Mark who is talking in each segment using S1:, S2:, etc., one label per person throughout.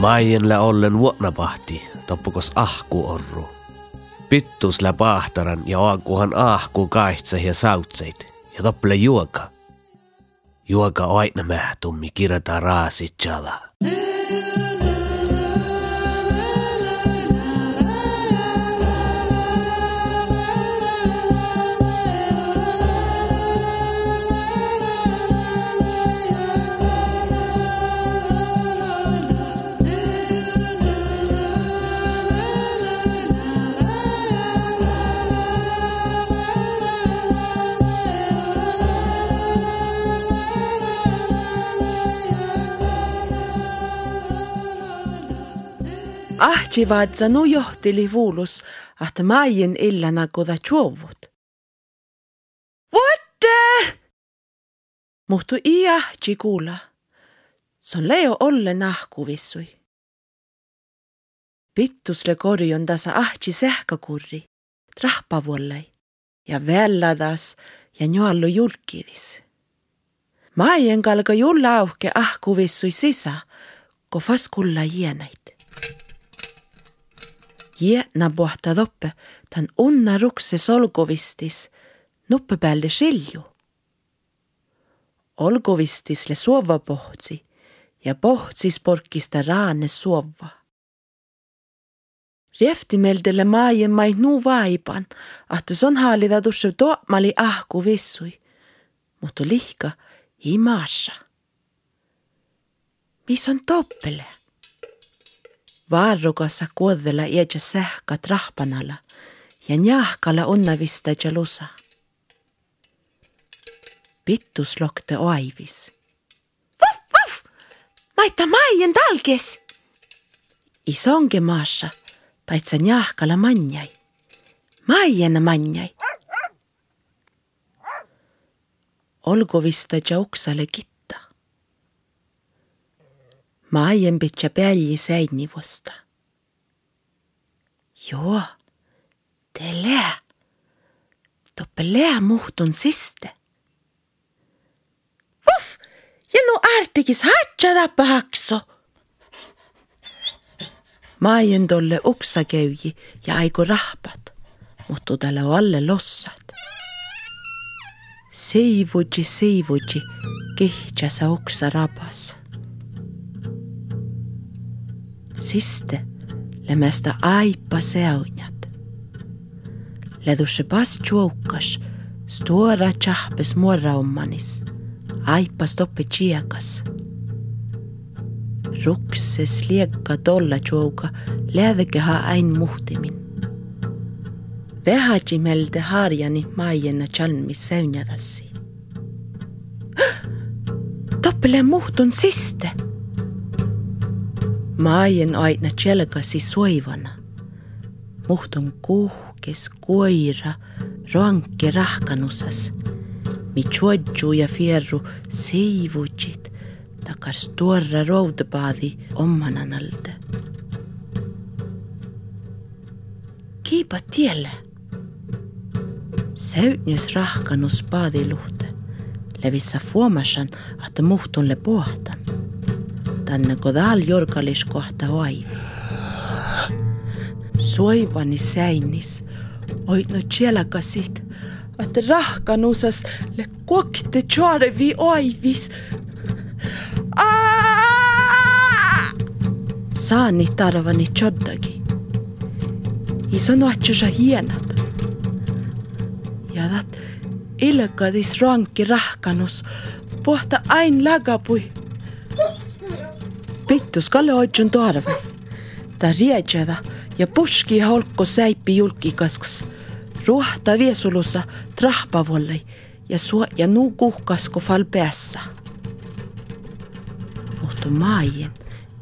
S1: Maienle ollen vuotnapahti, toppukos ahku orru. Pittusle pahtaran ja aakuhan ahku kaitse ja sautseit ja topple juoka. Juoka aina mähtummi kirjata raasit jala.
S2: Ahtivaatsa nu johtili vuulus, että maien illana koda juovut. Vuotte! Muhtu i ahti kuulla. Se on leo olle nahkuvissui. Pittusle korjon tasa ahti sähkökurri, trahpavuollai ja välladas ja njoallu julkidis. Maien kalka julla auke ahkuvissui sisa, ko faskulla jienait. Jäänä pohta toppe, tan unna rukse solgovistis, nuppe päälle šilju. Olgovistisle suova pohtsi ja pohtsis porkista raane suova. Rieftimeldele maaien mai nuu vaipan, että son haalida tusse toomali ahku vissui, mutta lihka ei maassa. Mis on toppele? Varrukassa kuodella iäjä sähkat rahpanalla ja njahkalla onnavista jalusa. Pittus lokte oivis. Vuff, vuff! Maita maien talkes! Isonge maassa, paitsa njahkalla manjai. Maien manjai. Olgovista jauksale kitta. Maien pitää pälji säinivosta. Joo, te lää. Toppe lää muhtun siste. Vuff, ja nu artikis hatsa tappa hakso. Maien tolle uksa käyji ja aiku rahpat, mutta tällä alle lossat. Seivuji, seivuji, kehtsä uksa rapas. Siste lämästä aipa seunjat. Ledusse pas tjoukas, stora tjahpes muorraummanis, aipa stoppe tjiekas. Rukses liekka tolla tjouka, lävekeha ain muhtimin. Vähäjimelde harjani maiena chalmis seunjadassi. Toppele muhtun siste! Maien aina tjelkasi soivana. Muhtun kuhkes koira rankke rahkanusas. Mi tjodju ja fierru seivutsit takar stora roudpaadi omananalde. Kiipa tielle. Säytnes rahkanus paadiluhte. Levissa fuomasan, että muhtunle pohtan tänne kodal jorkalis kohta oiv. Soivani säinnis, oitno tjelakasit, että rahkanusas le kokte tjoarevi oivis. Saani tarvani tjoddagi. Ison ohtsusa hienat. Ja tat ilkadis rankki rahkanus, pohta ain lagapui. Pittus Kalle Oitsun toarva. Ta riedjäda ja puski holkko säippi julkikasks. Ruohta viesulussa trahpavollei ja suo ja nuu kuhkasko fal päässä. Mutta maien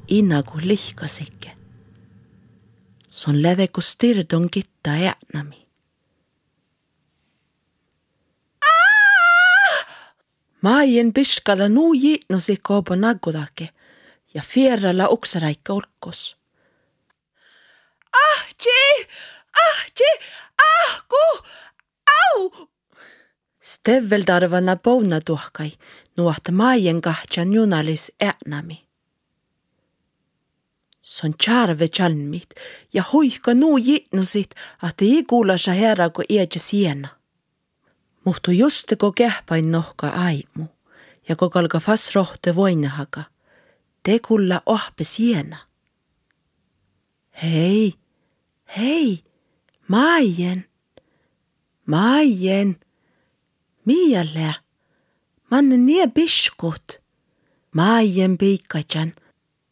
S2: inaku lihkasikke. Son läveko stirdon kitta äänami. Maien piskala nuu jiitnosi koopo naggudake – ja fierralla uksaraikka olkos. Ahti! Ahti! Ahku! Au! Steveltarvana pouna tuhkai, nuohta maien kahtjan junalis äänami. Se on tjärve tjalmit ja hoika nuu jitnusit, että ei kuulla sa herra kun iäjä siena. Muhtu just ko kähpain nohka aimu ja ko kalka fas rohte voinahaka. Te kulla ohpe siena. Hei, hei, Maien, Maien, miälle, manne nie biskut. Maien piikkajan,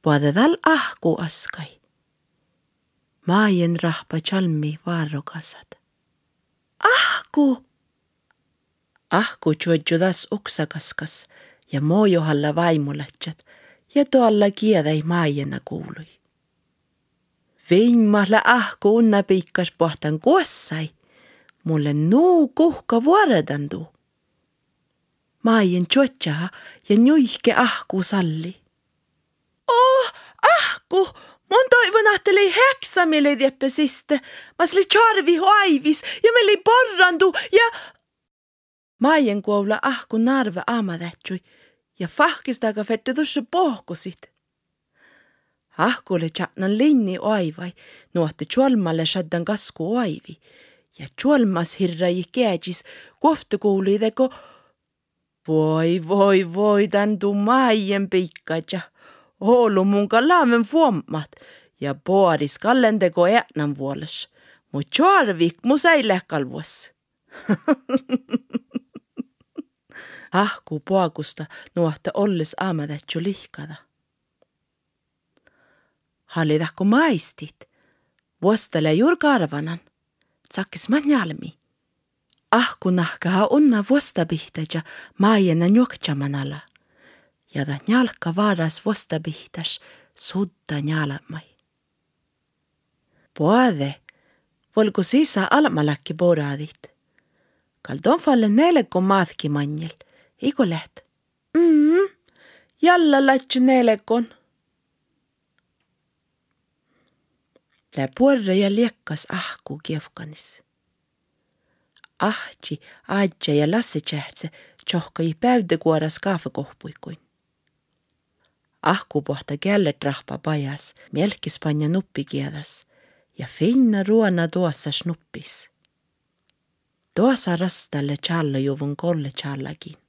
S2: puodetal ahku askai. Maien rahpa chalmi varrokasat. Ahku! Ahku juodjudas uksakaskas ja moojohalla vaimulätsät ja tuolla kiedäi maajena kuului. Viimahla ahku unna piikkas pohtan kuossai, mulle nuu kuhka vuoredandu. Maajen juotjaha ja nuihke ahku salli. Oh, ahku! Mun toivon, että oli häksämille dieppesiste. Mä oli charvi hoivis ja me oli porrandu ja... Maajen kuolla ahku narve aamatähtsui ja fahkistaga fette tuossa pohkusit. Ahkulle tjatnan linni oivai, nuotte tjolmalle shaddan kasku oivi. Ja tjolmas hirra i käädjis kohtukuulideko. Voi, voi, voi, tän tuu maajen piikkaja. Oulu mun kalaamen fuommat. Ja pooris kallendeko äänän vuoles. Mu tjorvik mu säile kalvuas. Ahku poakusta nuotte olles aamatätsju lihkada hallidahku maistit. Vuostele juurka arvanan. Tsakis manjalmi. Ahku nahkaha unna vuostabihtaja maajena njuoktjamanala. Ja da njalka varas vuostabihtas sudda njalamai. Puade, volku sisa almalakki boraadit. Kaldon falle neelekko maatki manjel, iko läht. Mm, jälle lähtsi neelekon. Lä puorre ja liekkas ahku kiefkanis. Ahti, aadja ja lasse tsähtse tjohkai päydekuoras kaafekohpuikuin. Ahku pohta kället rahpa pajas, melkis panja nuppikiedas ja finna ruona tuossa snuppis. Tuossa rastalle tjallajuvun kolle tjallakin.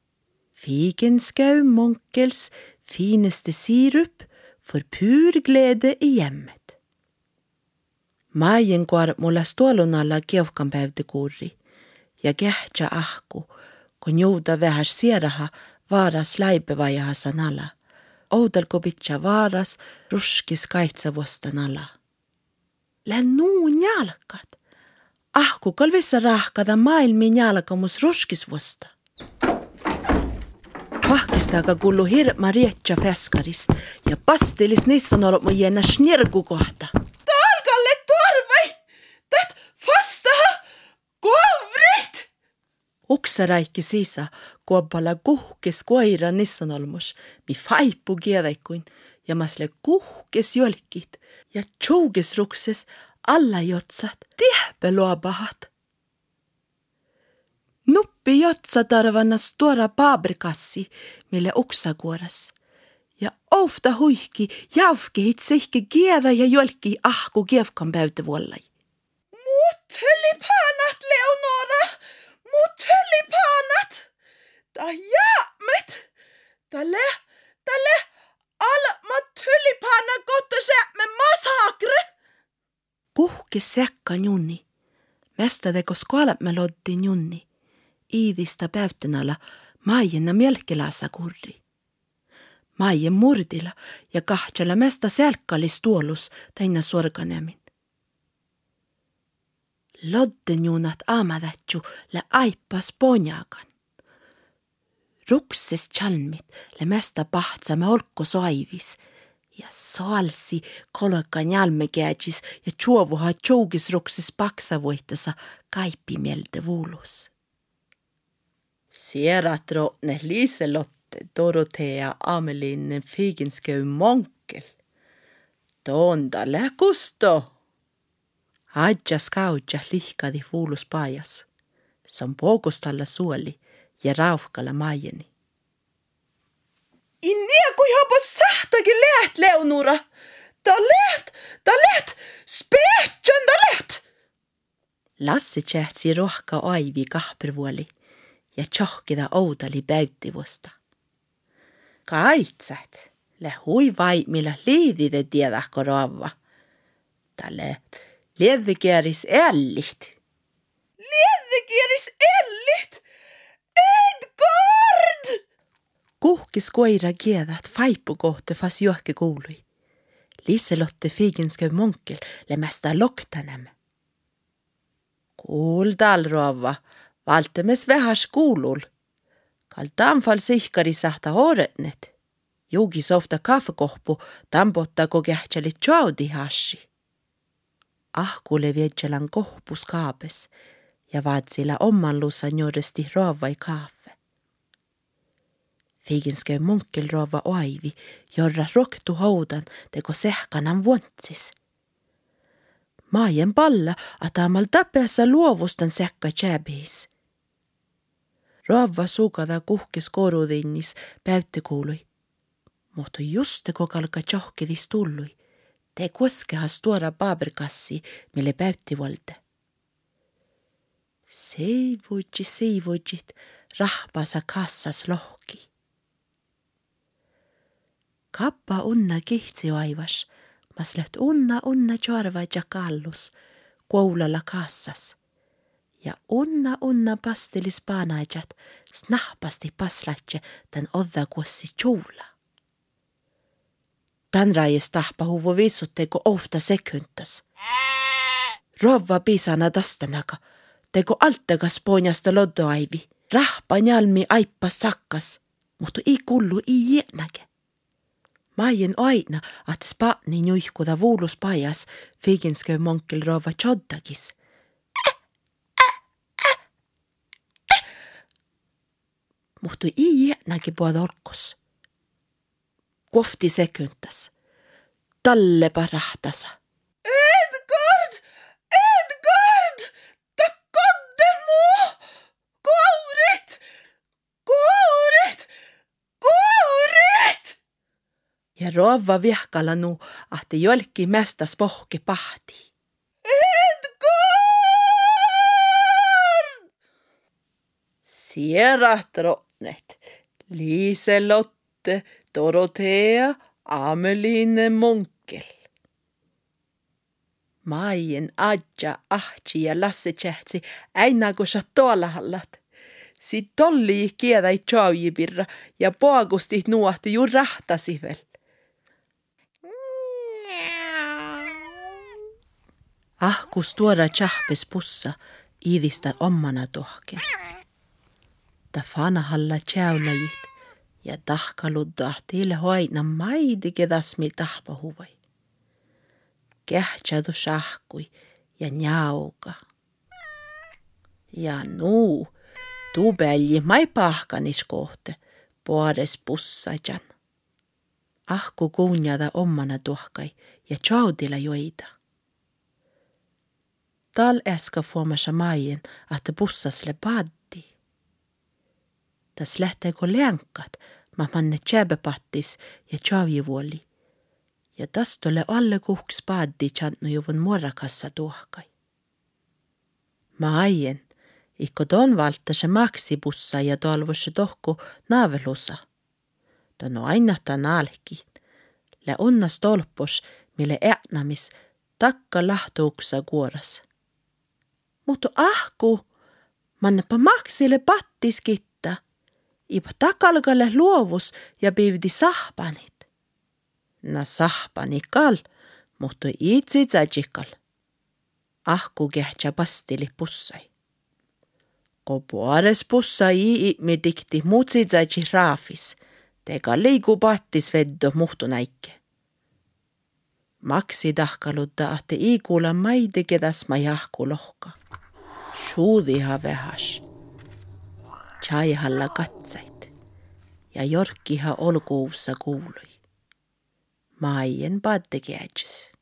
S2: Figenskau monkels fineste sirup för pur glädje i hjemmet. Maajen kuar mulla stuolun alla kieuhkan päivti kurri ja kähtsä ahku, kun jouda vähäs sieraha vaaras läipevajaha sanala. Oudelko pitcha vaaras ruskis kaitsavostan ala. Län nuun jalkat. Ahku kalvissa rahkada maailmin jalkamus ruskisvosta. Pahkistaga kullu hirma rietsä feskaris. Ja pastelis niissä on ollut mun jännä snirgu kohta. Uksaraikki sisa, kuopala kuhkes koira nissan olmus, mi faipu kiedäikuin, ja masle kuhkes jolkit, ja tšouges rukses alla jotsat, tihpe luobahat. Jotsa tarvannas tuora paabrikassi, mille uksakuoras. Ja ofta huihki, jaufkehit sihki kiedä ja jolki ahku kiefkan päytevuollai. Mut panat, Leonora! mut tulipanat. Ta jäämet. Tälle, tälle alma tulipana kottosäämme masakre. Puhki sekka junni. Mestade koskoalamme loddi junni. Iivistä päyttenalla maajena melkelasa kurri. Maien murdilla ja kahtsella mesta selkkalis tuolus täinä sorganemin loddenjunat aamadatju le aipas ponjakan. Rukses chalmit le mesta pahtsame olko soivis ja salsi kolokan jalmekädjis ja tjuovuha tjougis rukses paksavoitasa kaipimielde vuulus. Sierra drottne Liselotte Dorotea Amelinen Figenskau Monkel. Tonda läkusto. Adjas kautja lihkadi fuulus paajas. San poukostalla suoli ja rauhkalla maijeni. Inne kui jopa sähtäkin läht, Leonora! Ta läht, ta läht, spehtsän ta läht! Lassi tsähtsi rohka aivi kahpervuoli ja tjohkida oudali päytivusta. Kaitsat, le hui vai millä liidide tiedäkö ravva. Tälle liedvikieris ällit.
S3: Liedvikieris ällit? Edgard!
S2: Kuhkis koira kiedät faipu kohta fas johke kuului. Liselotte Figenskö monkel lämästä loktanem. Kuul tal rouva, valtemes vähäs kuulul. Kal tamfal sihkari sahta horetnet. Jugi softa kaffekohpu tampottako kähtsäli tjaudi hashi. Ahkule viedjalan kohpus kaapes ja vaatsilla omanlussa njodesti roovai kaffe. Figenskö munkel rova oivi, jorra roktu houdan teko sehkanan vuontsis. Maajen palla atamal tapeassa luovustan sekka tjäbis. Rova sukada kuhkis korutinnis päyttikuului. Mutta just teko kalka tjohkidis tullui. Te koskehas tuoda paberkassi, mille päytti volte. Seivutsi, seivutsit, rahpasa kassas lohki kappa unna kihtsi vaivas, mas läht unna unna tjorva ja kallus, koulalla kassas. Ja unna unna pastelis paanaajat, snahpasti paslatje tän odda kuossi tjuula. Tän raies tahpa huvu viisutteko ofta sekyntas. Rovva pisana tastanaga, teko altagas ponjasta loddoaivi, rahpa njalmi aippas sakkas, mutta ei kullu ei jäänäke. Maien aina, att spatni nuihkuda vuulus pajas, figinskö monkel rova choddagis. Mutta ei jäänäkin puolta orkos. Kofti sekyntäs. Talle parahtasa.
S3: Edgard! Edgard! Ta kodde mu! Kourit! Kourit! Kourit!
S2: Ja rova vihkalla nu, ahti jolki mästäs pohki pahti.
S3: Edgard!
S2: Sierat rotnet. Liselotte, Dorotea, Ameline Munkel. Maien adja ahti ja Lasse tsähtsi äinä kun sä tuolla hallat. Si tolli kiedä ei pirra ja poagusti nuohti ju rahtasi vel. Ahkus tuoda tjahpes pussa iidistä omana tohken. Ta fana halla tjäulajit ja tahkaludda teille hoina maidi kedasmi tahpa huvai. Kähtsadu shahkui ja njauka. Ja nuu, tuu pälji mai pahkanis kohte, puores pussajan. Ahku kuunjada omana tuhkai ja tjaudilla joida. Tal äska fuomassa maien, että bussasle paddi. Tas lähteekö länkkat, ma manne tjäbepattis ja tjavjivuoli. Ja tas tule alle kuhks paddi tjantnu juvun muorakassa tuhkai. Ma aien, ikko ton valta se maksibussa ja tolvusse tohku naavelusa. Ton aina ta naalki. Le onnas tolpos, mille äänämis takka lahtuuksa kuoras. Mutta ahku, mannepa maksille pattiskitta. Ipa takalgalle luovus ja pivdi sahpanit. Na sahpanikal, mutta itse tsadjikal. Ahku kehtsä pastili pussai. Ko puores pussai me dikti muutsi tsadji raafis. Tega liigu pattis veddo muhtu näike. Maksi tahkalutta ahte iikulla maide kedas ma jahku lohka. Suudiha vähäs. Chaihalla katsait ja jorkkiha olkuussa kuului. Maien paattekeätsis.